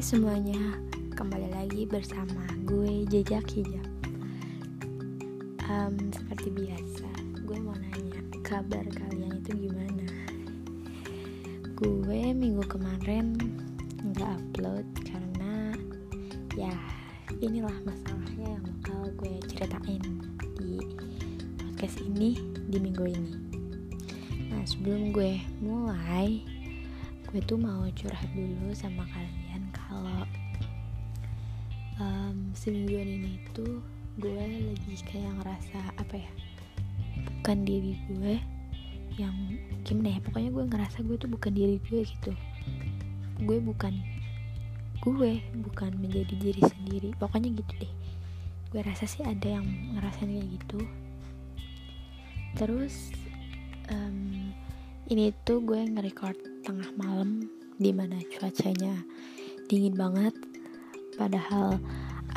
Semuanya, kembali lagi bersama gue Jejak Hijab. Um, Seperti biasa, gue mau nanya kabar kalian itu gimana? Gue minggu kemarin nggak upload karena ya inilah masalahnya yang bakal gue ceritain di podcast ini di minggu ini. Nah sebelum gue mulai gue tuh mau curhat dulu sama kalian semingguan ini tuh gue lagi kayak ngerasa apa ya bukan diri gue yang gimana ya pokoknya gue ngerasa gue tuh bukan diri gue gitu. Gue bukan gue bukan menjadi diri sendiri. Pokoknya gitu deh. Gue rasa sih ada yang ngerasain kayak gitu. Terus um, ini tuh gue nge-record tengah malam di mana cuacanya dingin banget. Padahal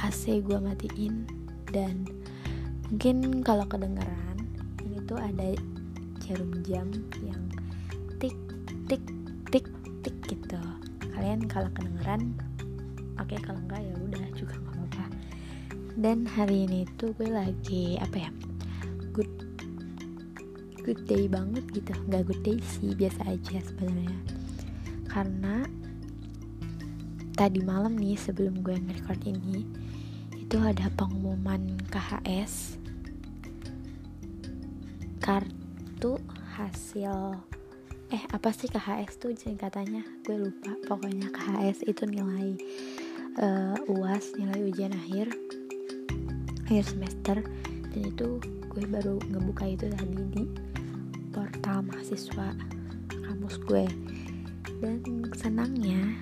AC gue matiin. Dan mungkin kalau kedengeran ini tuh ada jarum jam yang tik tik tik tik gitu. Kalian kalau kedengeran oke okay, kalau enggak ya udah juga nggak apa-apa. Dan hari ini tuh gue lagi apa ya good good day banget gitu. Nggak good day sih biasa aja sebenarnya. Karena tadi malam nih sebelum gue nge-record ini itu ada pengumuman KHS kartu hasil eh apa sih KHS tuh singkatannya? Gue lupa. Pokoknya KHS itu nilai uh, UAS nilai ujian akhir akhir semester. Dan itu gue baru ngebuka itu tadi di portal mahasiswa kampus gue. Dan senangnya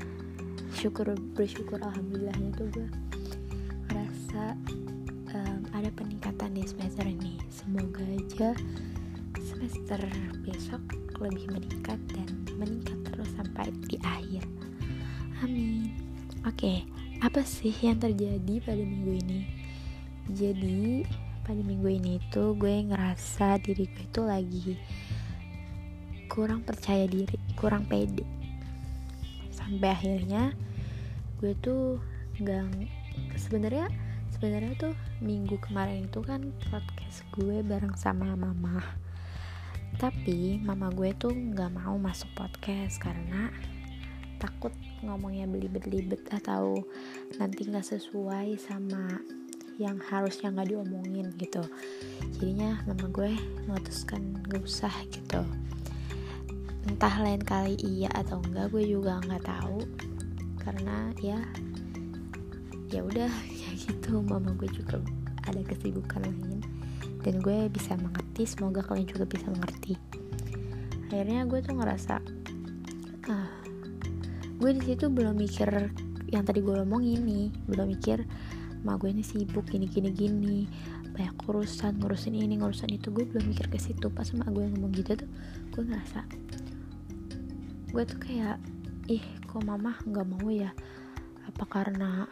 syukur bersyukur alhamdulillahnya tuh gue ngerasa um, ada peningkatan di semester ini. Semoga aja semester besok lebih meningkat dan meningkat terus sampai di akhir. Amin. Oke okay, apa sih yang terjadi pada minggu ini? Jadi pada minggu ini tuh gue ngerasa diri gue itu lagi kurang percaya diri kurang pede. Sampai akhirnya gue tuh nggak sebenarnya sebenarnya tuh minggu kemarin itu kan podcast gue bareng sama mama. Tapi mama gue tuh nggak mau masuk podcast karena takut ngomongnya belibet-libet atau nanti nggak sesuai sama yang harusnya nggak diomongin gitu. Jadinya mama gue memutuskan gak usah gitu. Entah lain kali iya atau enggak gue juga nggak tahu. Karena ya ya udah gitu. Mama gue juga ada kesibukan lain. Dan gue bisa mengerti semoga kalian juga bisa mengerti. Akhirnya gue tuh ngerasa ah gue di situ belum mikir yang tadi gue omongin nih. Belum mikir mak gue ini sibuk gini gini gini banyak urusan ngurusin ini ngurusin itu. Gue belum mikir ke situ. Pas mak gue ngomong gitu tuh gue ngerasa gue tuh kayak ih kok mama nggak mau ya? Apa karena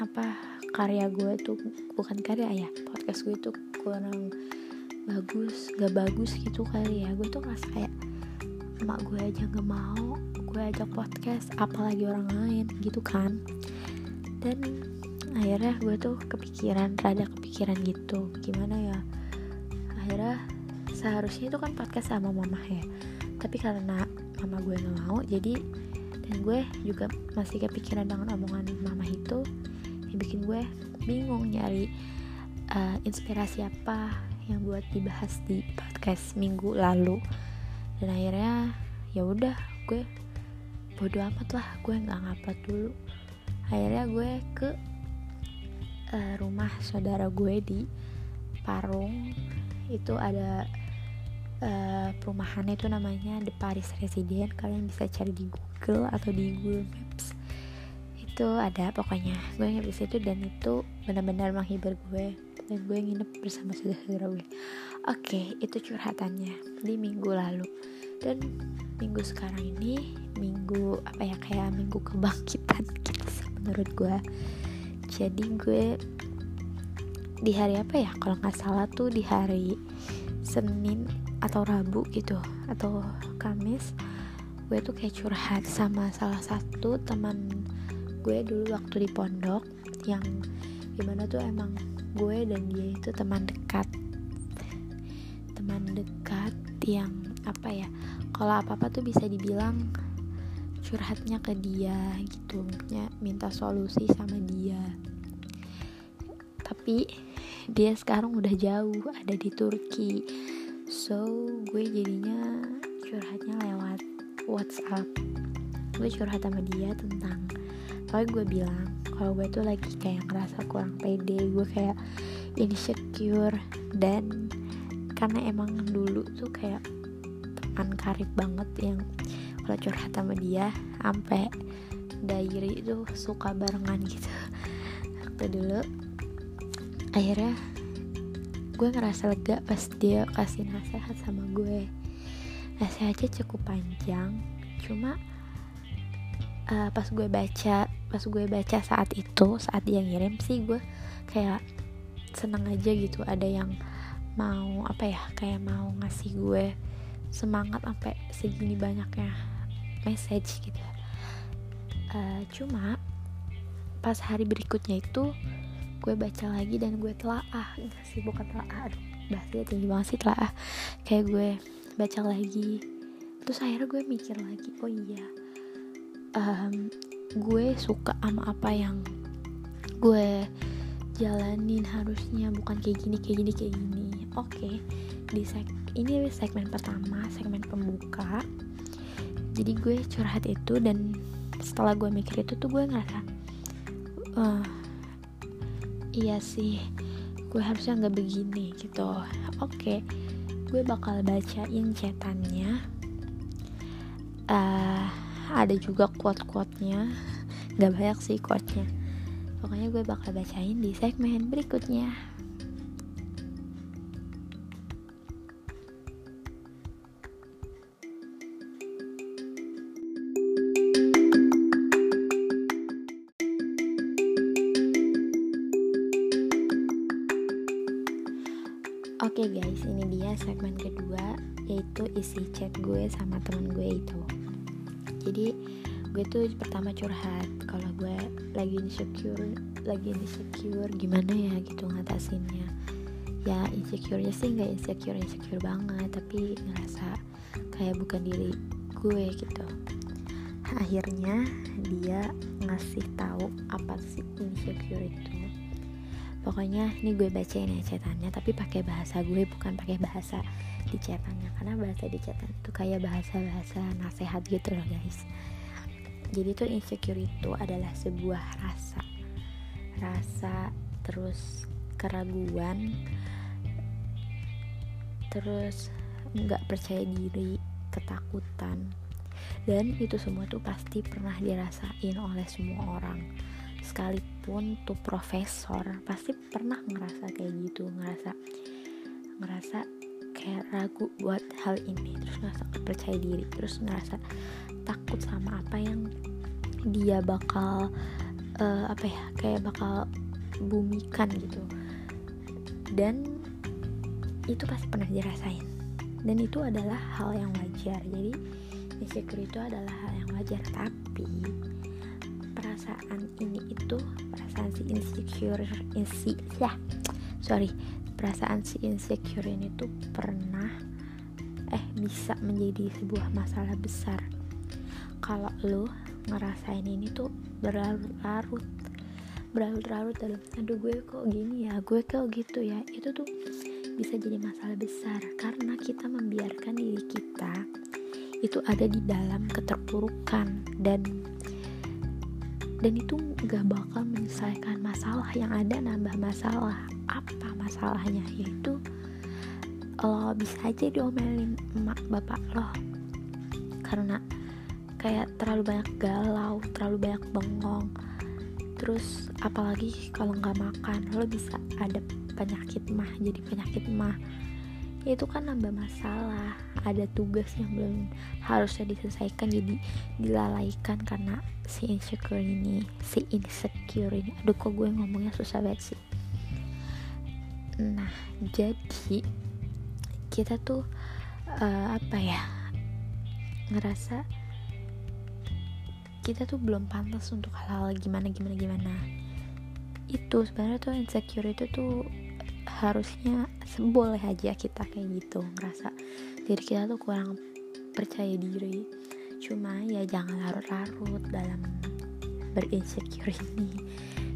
apa karya gue tuh bukan karya ya podcast gue tuh kurang bagus gak bagus gitu kali ya. Gue tuh ngerasa kayak mak gue aja nggak mau gue ajak podcast apalagi orang lain gitu kan. Dan akhirnya gue tuh kepikiran rada kepikiran gitu gimana ya akhirnya seharusnya itu kan podcast sama mama ya. Tapi karena mama gue nggak mau jadi dan gue juga masih kepikiran dengan omongan mama itu bikin gue bingung nyari uh, inspirasi apa yang buat dibahas di podcast minggu lalu. Dan akhirnya ya udah gue bodo amat lah gue nggak ngupload dulu. Akhirnya gue ke uh, rumah saudara gue di Parung. Itu ada uh, perumahan itu namanya The Paris Resident kalian bisa cari di Google atau di Google Maps itu ada pokoknya. Gue nginep di situ dan itu benar-benar menghibur gue. Dan gue nginep bersama saudara gue. Oke itu curhatannya. Di minggu lalu. Dan minggu sekarang ini minggu apa ya kayak minggu kebangkitan gitu menurut gue. Jadi gue di hari apa ya kalau nggak salah tuh di hari Senin atau Rabu gitu atau Kamis gue tuh kayak curhat sama salah satu teman gue dulu waktu di pondok yang gimana tuh emang gue dan dia itu teman dekat. Teman dekat yang apa ya kalau apa apa tuh bisa dibilang curhatnya ke dia gitu. Ya minta solusi sama dia. Tapi dia sekarang udah jauh ada di Turki. So gue jadinya curhatnya lewat WhatsApp. Gue curhat sama dia tentang kalau gue bilang kalau gue tuh lagi kayak ngerasa kurang pede gue kayak insecure. Dan karena emang dulu tuh kayak teman karib banget yang kalau curhat sama dia sampai diary itu suka barengan gitu. Waktu dulu akhirnya gue ngerasa lega pas dia kasih nasihat sama gue. Nasihatnya cukup panjang cuma uh, pas gue baca pas gue baca saat itu saat dia ngirim sih gue kayak seneng aja gitu. Ada yang mau apa ya kayak mau ngasih gue semangat sampai segini banyaknya message gitu. Uh, cuma pas hari berikutnya itu gue baca lagi dan gue telaah. Enggak sih bukan telaah aduh bahasnya tinggi banget sih telaah. Kayak gue baca lagi terus akhirnya gue mikir lagi oh iya um, gue suka sama apa yang gue jalanin harusnya bukan kayak gini kayak gini kayak gini. Oke okay. di seg ini segmen pertama segmen pembuka. Jadi gue curhat itu dan setelah gue mikir itu tuh gue ngerasa uh, iya sih gue harusnya nggak begini gitu. Oke okay, gue bakal bacain chatannya uh, ada juga quote-quote-nya. Nggak banyak sih quote-nya. Pokoknya gue bakal bacain di segmen berikutnya. Oke okay guys, ini dia segmen kedua yaitu isi chat gue sama temen gue itu. Jadi gue tuh pertama curhat kalau gue lagi insecure, lagi insecure gimana ya gitu ngatasinnya. Ya insecure-nya sih nggak insecure insecure banget, tapi ngerasa kayak bukan diri gue gitu. Akhirnya dia ngasih tahu apa sih insecure itu pokoknya ini gue bacain ya catatannya tapi pakai bahasa gue bukan pakai bahasa di catatannya karena bahasa di catatan itu kayak bahasa-bahasa nasehat gitu loh guys. Jadi tuh insecure itu adalah sebuah rasa. Rasa terus keraguan terus nggak percaya diri ketakutan. Dan itu semua tuh pasti pernah dirasain oleh semua orang. Sekalipun tuh profesor pasti pernah ngerasa kayak gitu ngerasa ngerasa kayak ragu buat hal ini terus ngerasa percaya diri terus ngerasa takut sama apa yang dia bakal uh, apa ya kayak bakal bumikan gitu. Dan itu pasti pernah dirasain. Dan itu adalah hal yang wajar. Jadi insecure itu adalah hal yang wajar. Tapi perasaan ini itu perasaan si insecure insi ya sorry perasaan si insecure ini tuh pernah eh bisa menjadi sebuah masalah besar. Kalau lo ngerasain ini tuh berlarut-larut berlarut-larut dalam aduh gue kok gini ya gue kok gitu ya itu tuh bisa jadi masalah besar. Karena kita membiarkan diri kita itu ada di dalam keterpurukan dan dan itu gak bakal menyelesaikan masalah yang ada nambah masalah apa masalahnya? Yaitu lo bisa aja diomelin emak bapak lo. Karena kayak terlalu banyak galau terlalu banyak bengong. Terus apalagi kalau nggak makan lo bisa ada penyakit mah jadi penyakit mah. Itu kan nambah masalah ada tugas yang belum harusnya diselesaikan jadi dilalaikan karena si insecure ini si insecure ini. Aduh kok gue ngomongnya susah banget sih nah jadi kita tuh uh, apa ya ngerasa kita tuh belum pantas untuk hal-hal gimana gimana gimana. Itu sebenarnya tuh insecure itu tuh harusnya boleh aja kita kayak gitu ngerasa diri kita tuh kurang percaya diri. Cuma ya jangan larut-larut dalam berinsecure ini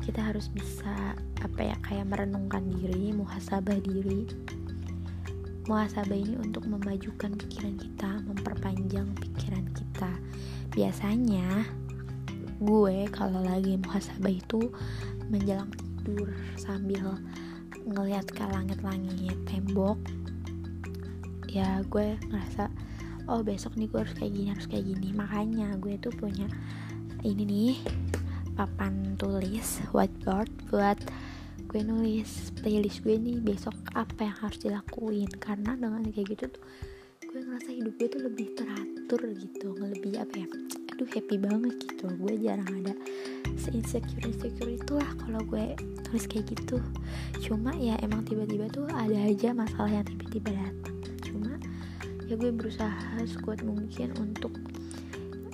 kita harus bisa apa ya kayak merenungkan diri muhasabah diri. Muhasabah ini untuk memajukan pikiran kita memperpanjang pikiran kita. Biasanya gue kalau lagi muhasabah itu menjelang tidur sambil ngeliat ke langit-langit tembok ya gue ngerasa oh besok nih gue harus kayak gini harus kayak gini. Makanya gue tuh punya ini nih papan tulis whiteboard buat gue nulis. Playlist gue nih besok apa yang harus dilakuin. Karena dengan kayak gitu tuh gue ngerasa hidup gue tuh lebih teratur gitu. Lebih apa ya aduh happy banget gitu. Gue jarang ada se insecure insecure itulah kalau gue tulis kayak gitu. Cuma ya emang tiba-tiba tuh ada aja masalah yang tiba-tiba datang. Cuma ya gue berusaha sekuat mungkin untuk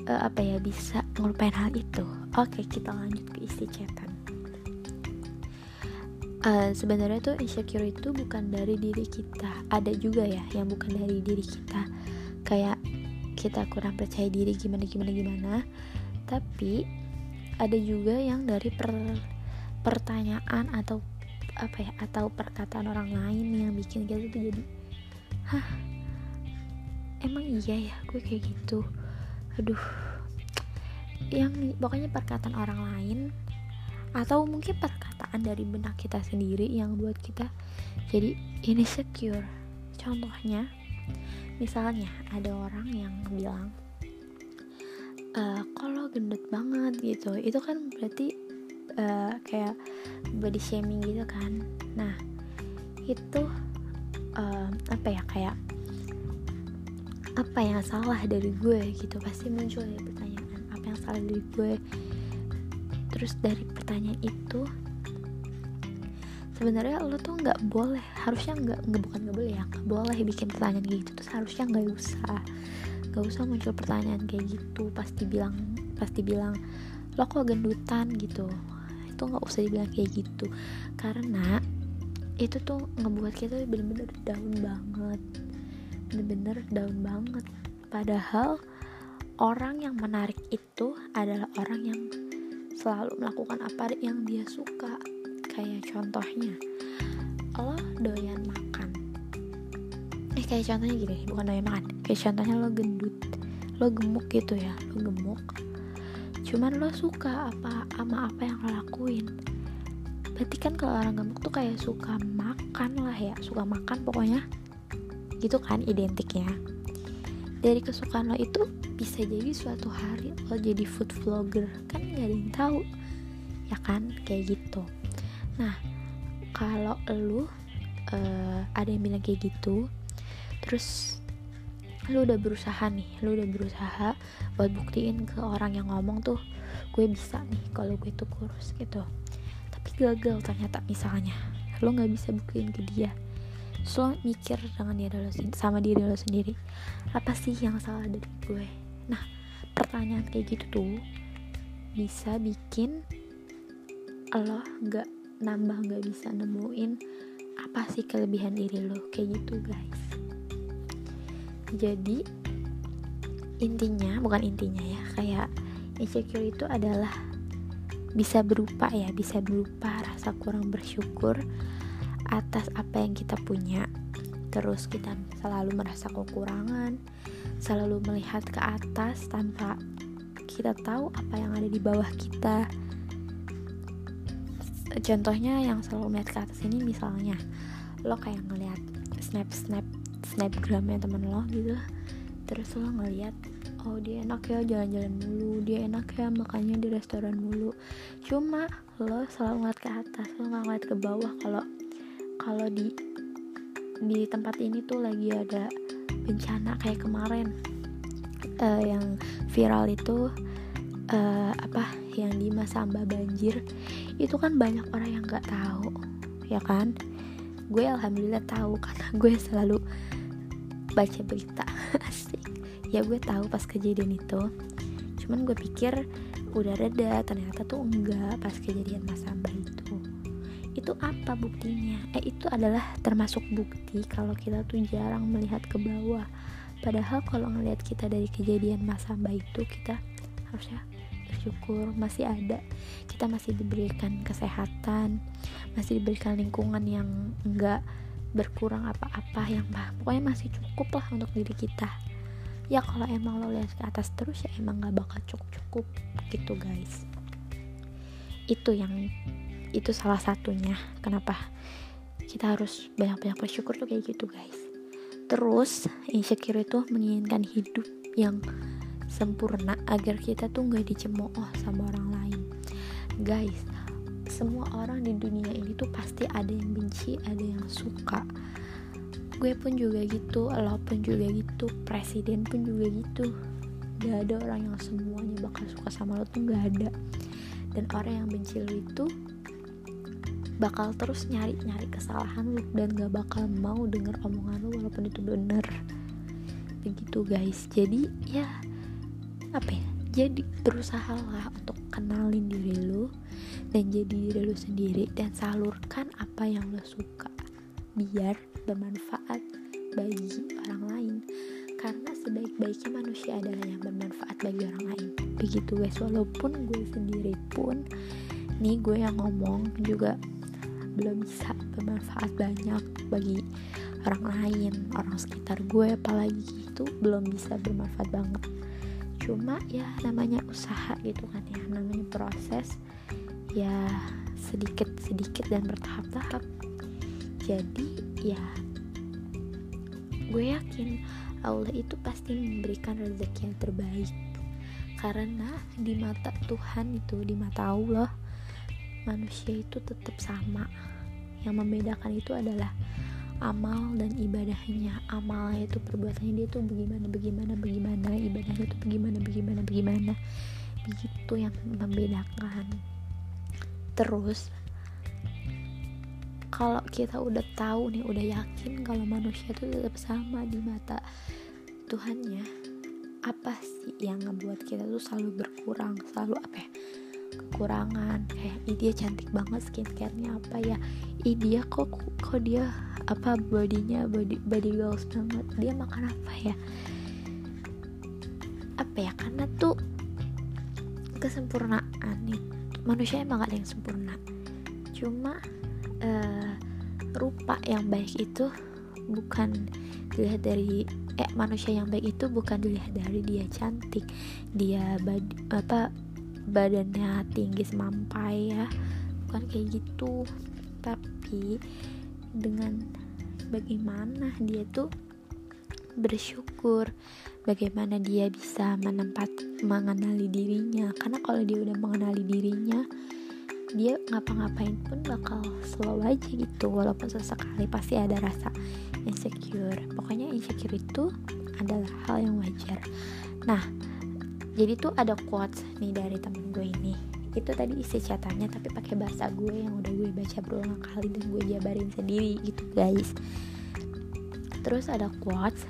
uh, apa ya bisa ngelupain hal itu oke kita lanjut ke isi chatan. Uh, sebenarnya tuh insecure itu bukan dari diri kita. Ada juga ya yang bukan dari diri kita. Kayak kita kurang percaya diri gimana gimana gimana. Tapi ada juga yang dari per, pertanyaan atau apa ya atau perkataan orang lain yang bikin kita tuh jadi hah emang iya ya gue kayak gitu? Aduh yang pokoknya perkataan orang lain atau mungkin perkataan dari benak kita sendiri yang buat kita jadi insecure. Contohnya misalnya ada orang yang bilang uh, kalau gendut banget gitu. Itu kan berarti uh, kayak body shaming gitu kan. Nah itu uh, apa ya kayak apa yang salah dari gue? gitu. Pasti muncul ya pertanyaan salah dari gue. Terus dari pertanyaan itu sebenarnya lo tuh nggak boleh harusnya nggak nggak bukan nggak boleh ya nggak boleh bikin pertanyaan kayak gitu. Terus harusnya nggak usah nggak usah muncul pertanyaan kayak gitu. Pasti bilang pasti bilang lo kok gendutan? gitu. Itu nggak usah dibilang kayak gitu. Karena itu tuh ngebuat kita bener-bener down banget. Bener-bener down banget. Padahal orang yang menarik itu adalah orang yang selalu melakukan apa yang dia suka. Kayak contohnya lo doyan makan. Eh kayak contohnya gini bukan doyan makan. Kayak contohnya lo gendut lo gemuk gitu ya lo gemuk. Cuman lo suka apa sama apa yang lo lakuin. Berarti kan kalau orang gemuk tuh kayak suka makan lah ya suka makan pokoknya. Gitu kan identiknya dari kesukaan lo itu bisa jadi suatu hari lo jadi food vlogger. Kan nggak ada yang tahu ya kan? Kayak gitu. Nah kalau lu uh, ada yang bilang kayak gitu terus lu udah berusaha nih lu udah berusaha buat buktiin ke orang yang ngomong tuh gue bisa nih kalau gue tuh kurus gitu. Tapi gagal ternyata misalnya. Lu nggak bisa buktiin ke dia so mikir dengan diri lo sama diri lo sendiri. Apa sih yang salah dari gue? Nah pertanyaan kayak gitu tuh bisa bikin lo nggak nambah nggak bisa nemuin apa sih kelebihan diri lo. Kayak gitu guys. Jadi intinya bukan intinya ya kayak insecure itu adalah bisa berupa ya bisa berupa rasa kurang bersyukur atas apa yang kita punya. Terus kita selalu merasa kekurangan selalu melihat ke atas tanpa kita tahu apa yang ada di bawah kita. Contohnya yang selalu melihat ke atas ini misalnya lo kayak ngeliat snap snap snapgramnya temen lo gitu terus lo ngeliat oh dia enak ya jalan-jalan mulu dia enak ya makannya di restoran mulu. Cuma lo selalu ngeliat ke atas lo nggak ngeliat ke bawah kalau kalau di di tempat ini tuh lagi ada bencana kayak kemarin. Uh, yang viral itu uh, apa yang di masa mbak banjir itu kan banyak orang yang nggak tahu ya kan? Gue alhamdulillah tahu karena gue selalu baca berita. Asik. Ya gue tahu pas kejadian itu. Cuman gue pikir udah reda ternyata tuh enggak pas kejadian Mas Amba apa buktinya? Eh itu adalah termasuk bukti kalau kita tuh jarang melihat ke bawah. Padahal kalau ngelihat kita dari kejadian Mas Amba itu kita harusnya bersyukur masih ada. Kita masih diberikan kesehatan masih diberikan lingkungan yang enggak berkurang apa-apa yang pokoknya masih cukup lah untuk diri kita. Ya kalau emang lo lihat ke atas terus ya emang gak bakal cukup-cukup gitu guys. Itu yang itu salah satunya kenapa kita harus banyak-banyak bersyukur tuh kayak gitu guys. Terus insecure itu menginginkan hidup yang sempurna agar kita tuh nggak dicemooh sama orang lain. Guys semua orang di dunia ini tuh pasti ada yang benci ada yang suka. Gue pun juga gitu lo pun juga gitu presiden pun juga gitu. Gak ada orang yang semuanya bakal suka sama lo tuh gak ada. Dan orang yang benci lo itu bakal terus nyari-nyari kesalahan lo dan gak bakal mau denger omongan lo walaupun itu bener. Begitu guys. Jadi ya apa ya? Jadi berusahalah untuk kenalin diri lu dan jadi diri lu sendiri dan salurkan apa yang lo suka biar bermanfaat bagi orang lain. Karena sebaik-baiknya manusia adalah yang bermanfaat bagi orang lain. Begitu guys. Walaupun gue sendiri pun nih gue yang ngomong juga belum bisa bermanfaat banyak bagi orang lain orang sekitar gue apalagi itu belum bisa bermanfaat banget. Cuma ya namanya usaha gitu kan ya namanya proses ya sedikit sedikit dan bertahap-tahap. Jadi ya gue yakin Allah itu pasti memberikan rezeki yang terbaik. Karena di mata Tuhan itu di mata Allah manusia itu tetap sama. Yang membedakan itu adalah amal dan ibadahnya. Amalnya itu perbuatannya dia tuh bagaimana bagaimana bagaimana. Ibadahnya itu bagaimana bagaimana bagaimana. Begitu yang membedakan. Terus kalau kita udah tahu nih udah yakin kalau manusia itu tetap sama di mata Tuhannya apa sih yang ngebuat kita tuh selalu berkurang selalu apa ya kekurangan. Kayak ih dia cantik banget skincarenya apa ya? Ih dia kok kok dia apa bodinya body body goals banget? Dia makan apa ya? Apa ya? Karena tuh kesempurnaan nih. Manusia emang gak ada yang sempurna. Cuma uh, rupa yang baik itu bukan dilihat dari eh manusia yang baik itu bukan dilihat dari dia cantik dia bad, apa badannya tinggi semampai ya. Bukan kayak gitu. Tapi dengan bagaimana dia tuh bersyukur. Bagaimana dia bisa menempat mengenali dirinya. Karena kalau dia udah mengenali dirinya dia ngapa-ngapain pun bakal slow aja gitu. Walaupun sesekali pasti ada rasa insecure. Pokoknya insecure itu adalah hal yang wajar. Nah jadi tuh ada quotes nih dari temen gue ini. Itu tadi isi catatannya tapi pakai bahasa gue yang udah gue baca berulang kali dan gue jabarin sendiri gitu guys. Terus ada quotes.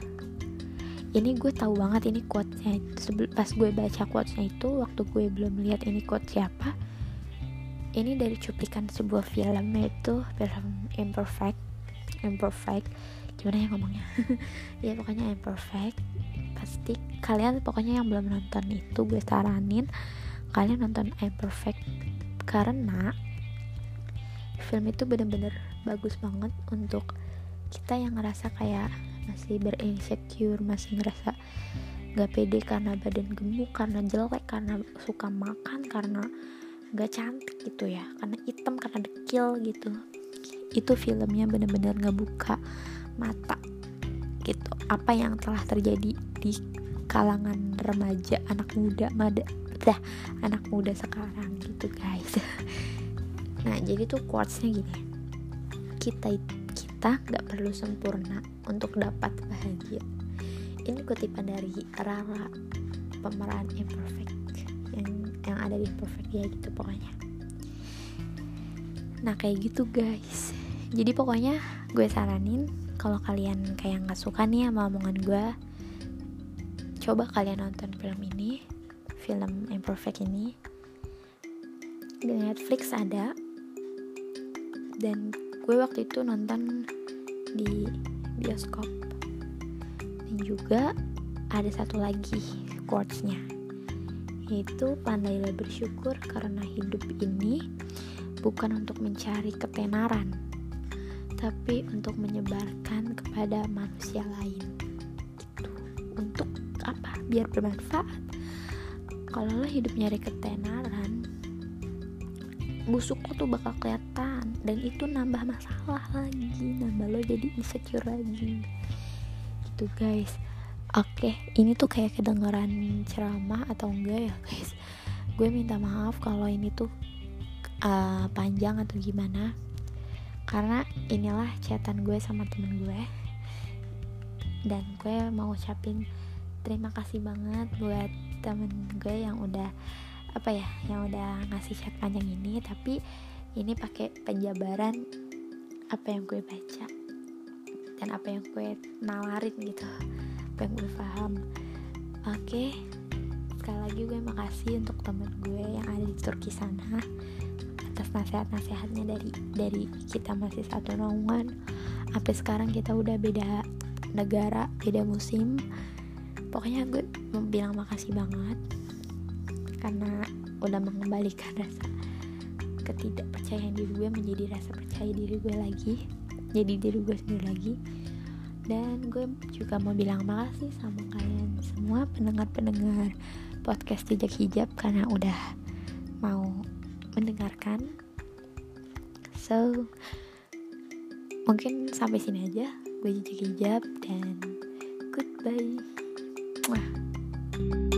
Ini gue tahu banget ini quotesnya. Pas gue baca quotesnya itu waktu gue belum lihat ini quote siapa ini dari cuplikan sebuah film yaitu film imperfect. Imperfect. Gimana ya ngomongnya? Ya pokoknya imperfect pasti kalian pokoknya yang belum nonton itu gue saranin kalian nonton I'm Perfect. Karena film itu bener-bener bagus banget untuk kita yang ngerasa kayak masih berinsecure masih ngerasa gak pede karena badan gemuk karena jelek karena suka makan karena gak cantik gitu ya. Karena hitam karena dekil gitu. Itu filmnya bener-bener ngebuka mata gitu. Apa yang telah terjadi di kalangan remaja anak muda mada dah anak muda sekarang gitu guys. Nah jadi tuh quotesnya gini. Kita kita nggak perlu sempurna untuk dapat bahagia. Ini kutipan dari Rara pemeran imperfect yang yang ada di imperfect ya gitu pokoknya. Nah kayak gitu guys. Jadi pokoknya gue saranin kalau kalian kayak nggak suka nih sama omongan gue coba kalian nonton film ini film Imperfect ini. Di Netflix ada. Dan gue waktu itu nonton di bioskop. Dan juga ada satu lagi quotesnya. Yaitu pandailah bersyukur karena hidup ini bukan untuk mencari ketenaran tapi untuk menyebarkan kepada manusia lain. Gitu. untuk biar bermanfaat. Kalau lo hidup nyari ketenaran busuk lo tuh bakal kelihatan. Dan itu nambah masalah lagi nambah lo jadi insecure lagi. Gitu guys. Oke ini tuh kayak kedengaran ceramah atau enggak ya guys? Gue minta maaf kalau ini tuh uh, panjang atau gimana. Karena inilah chatan gue sama temen gue. Dan gue mau ucapin terima kasih banget buat temen gue yang udah apa ya yang udah ngasih chat panjang ini. Tapi ini pakai penjabaran apa yang gue baca dan apa yang gue nawarin gitu apa yang gue paham oke okay. sekali lagi gue makasih untuk temen gue yang ada di Turki sana atas nasihat-nasihatnya dari dari kita masih satu naungan. Sampai sekarang kita udah beda negara beda musim pokoknya gue mau bilang makasih banget karena udah mengembalikan rasa ketidakpercayaan diri gue menjadi rasa percaya diri gue lagi jadi diri gue sendiri lagi. Dan gue juga mau bilang makasih sama kalian semua pendengar-pendengar podcast jejak hijab karena udah mau mendengarkan. So mungkin sampai sini aja. Gue jejak hijab dan goodbye 哇。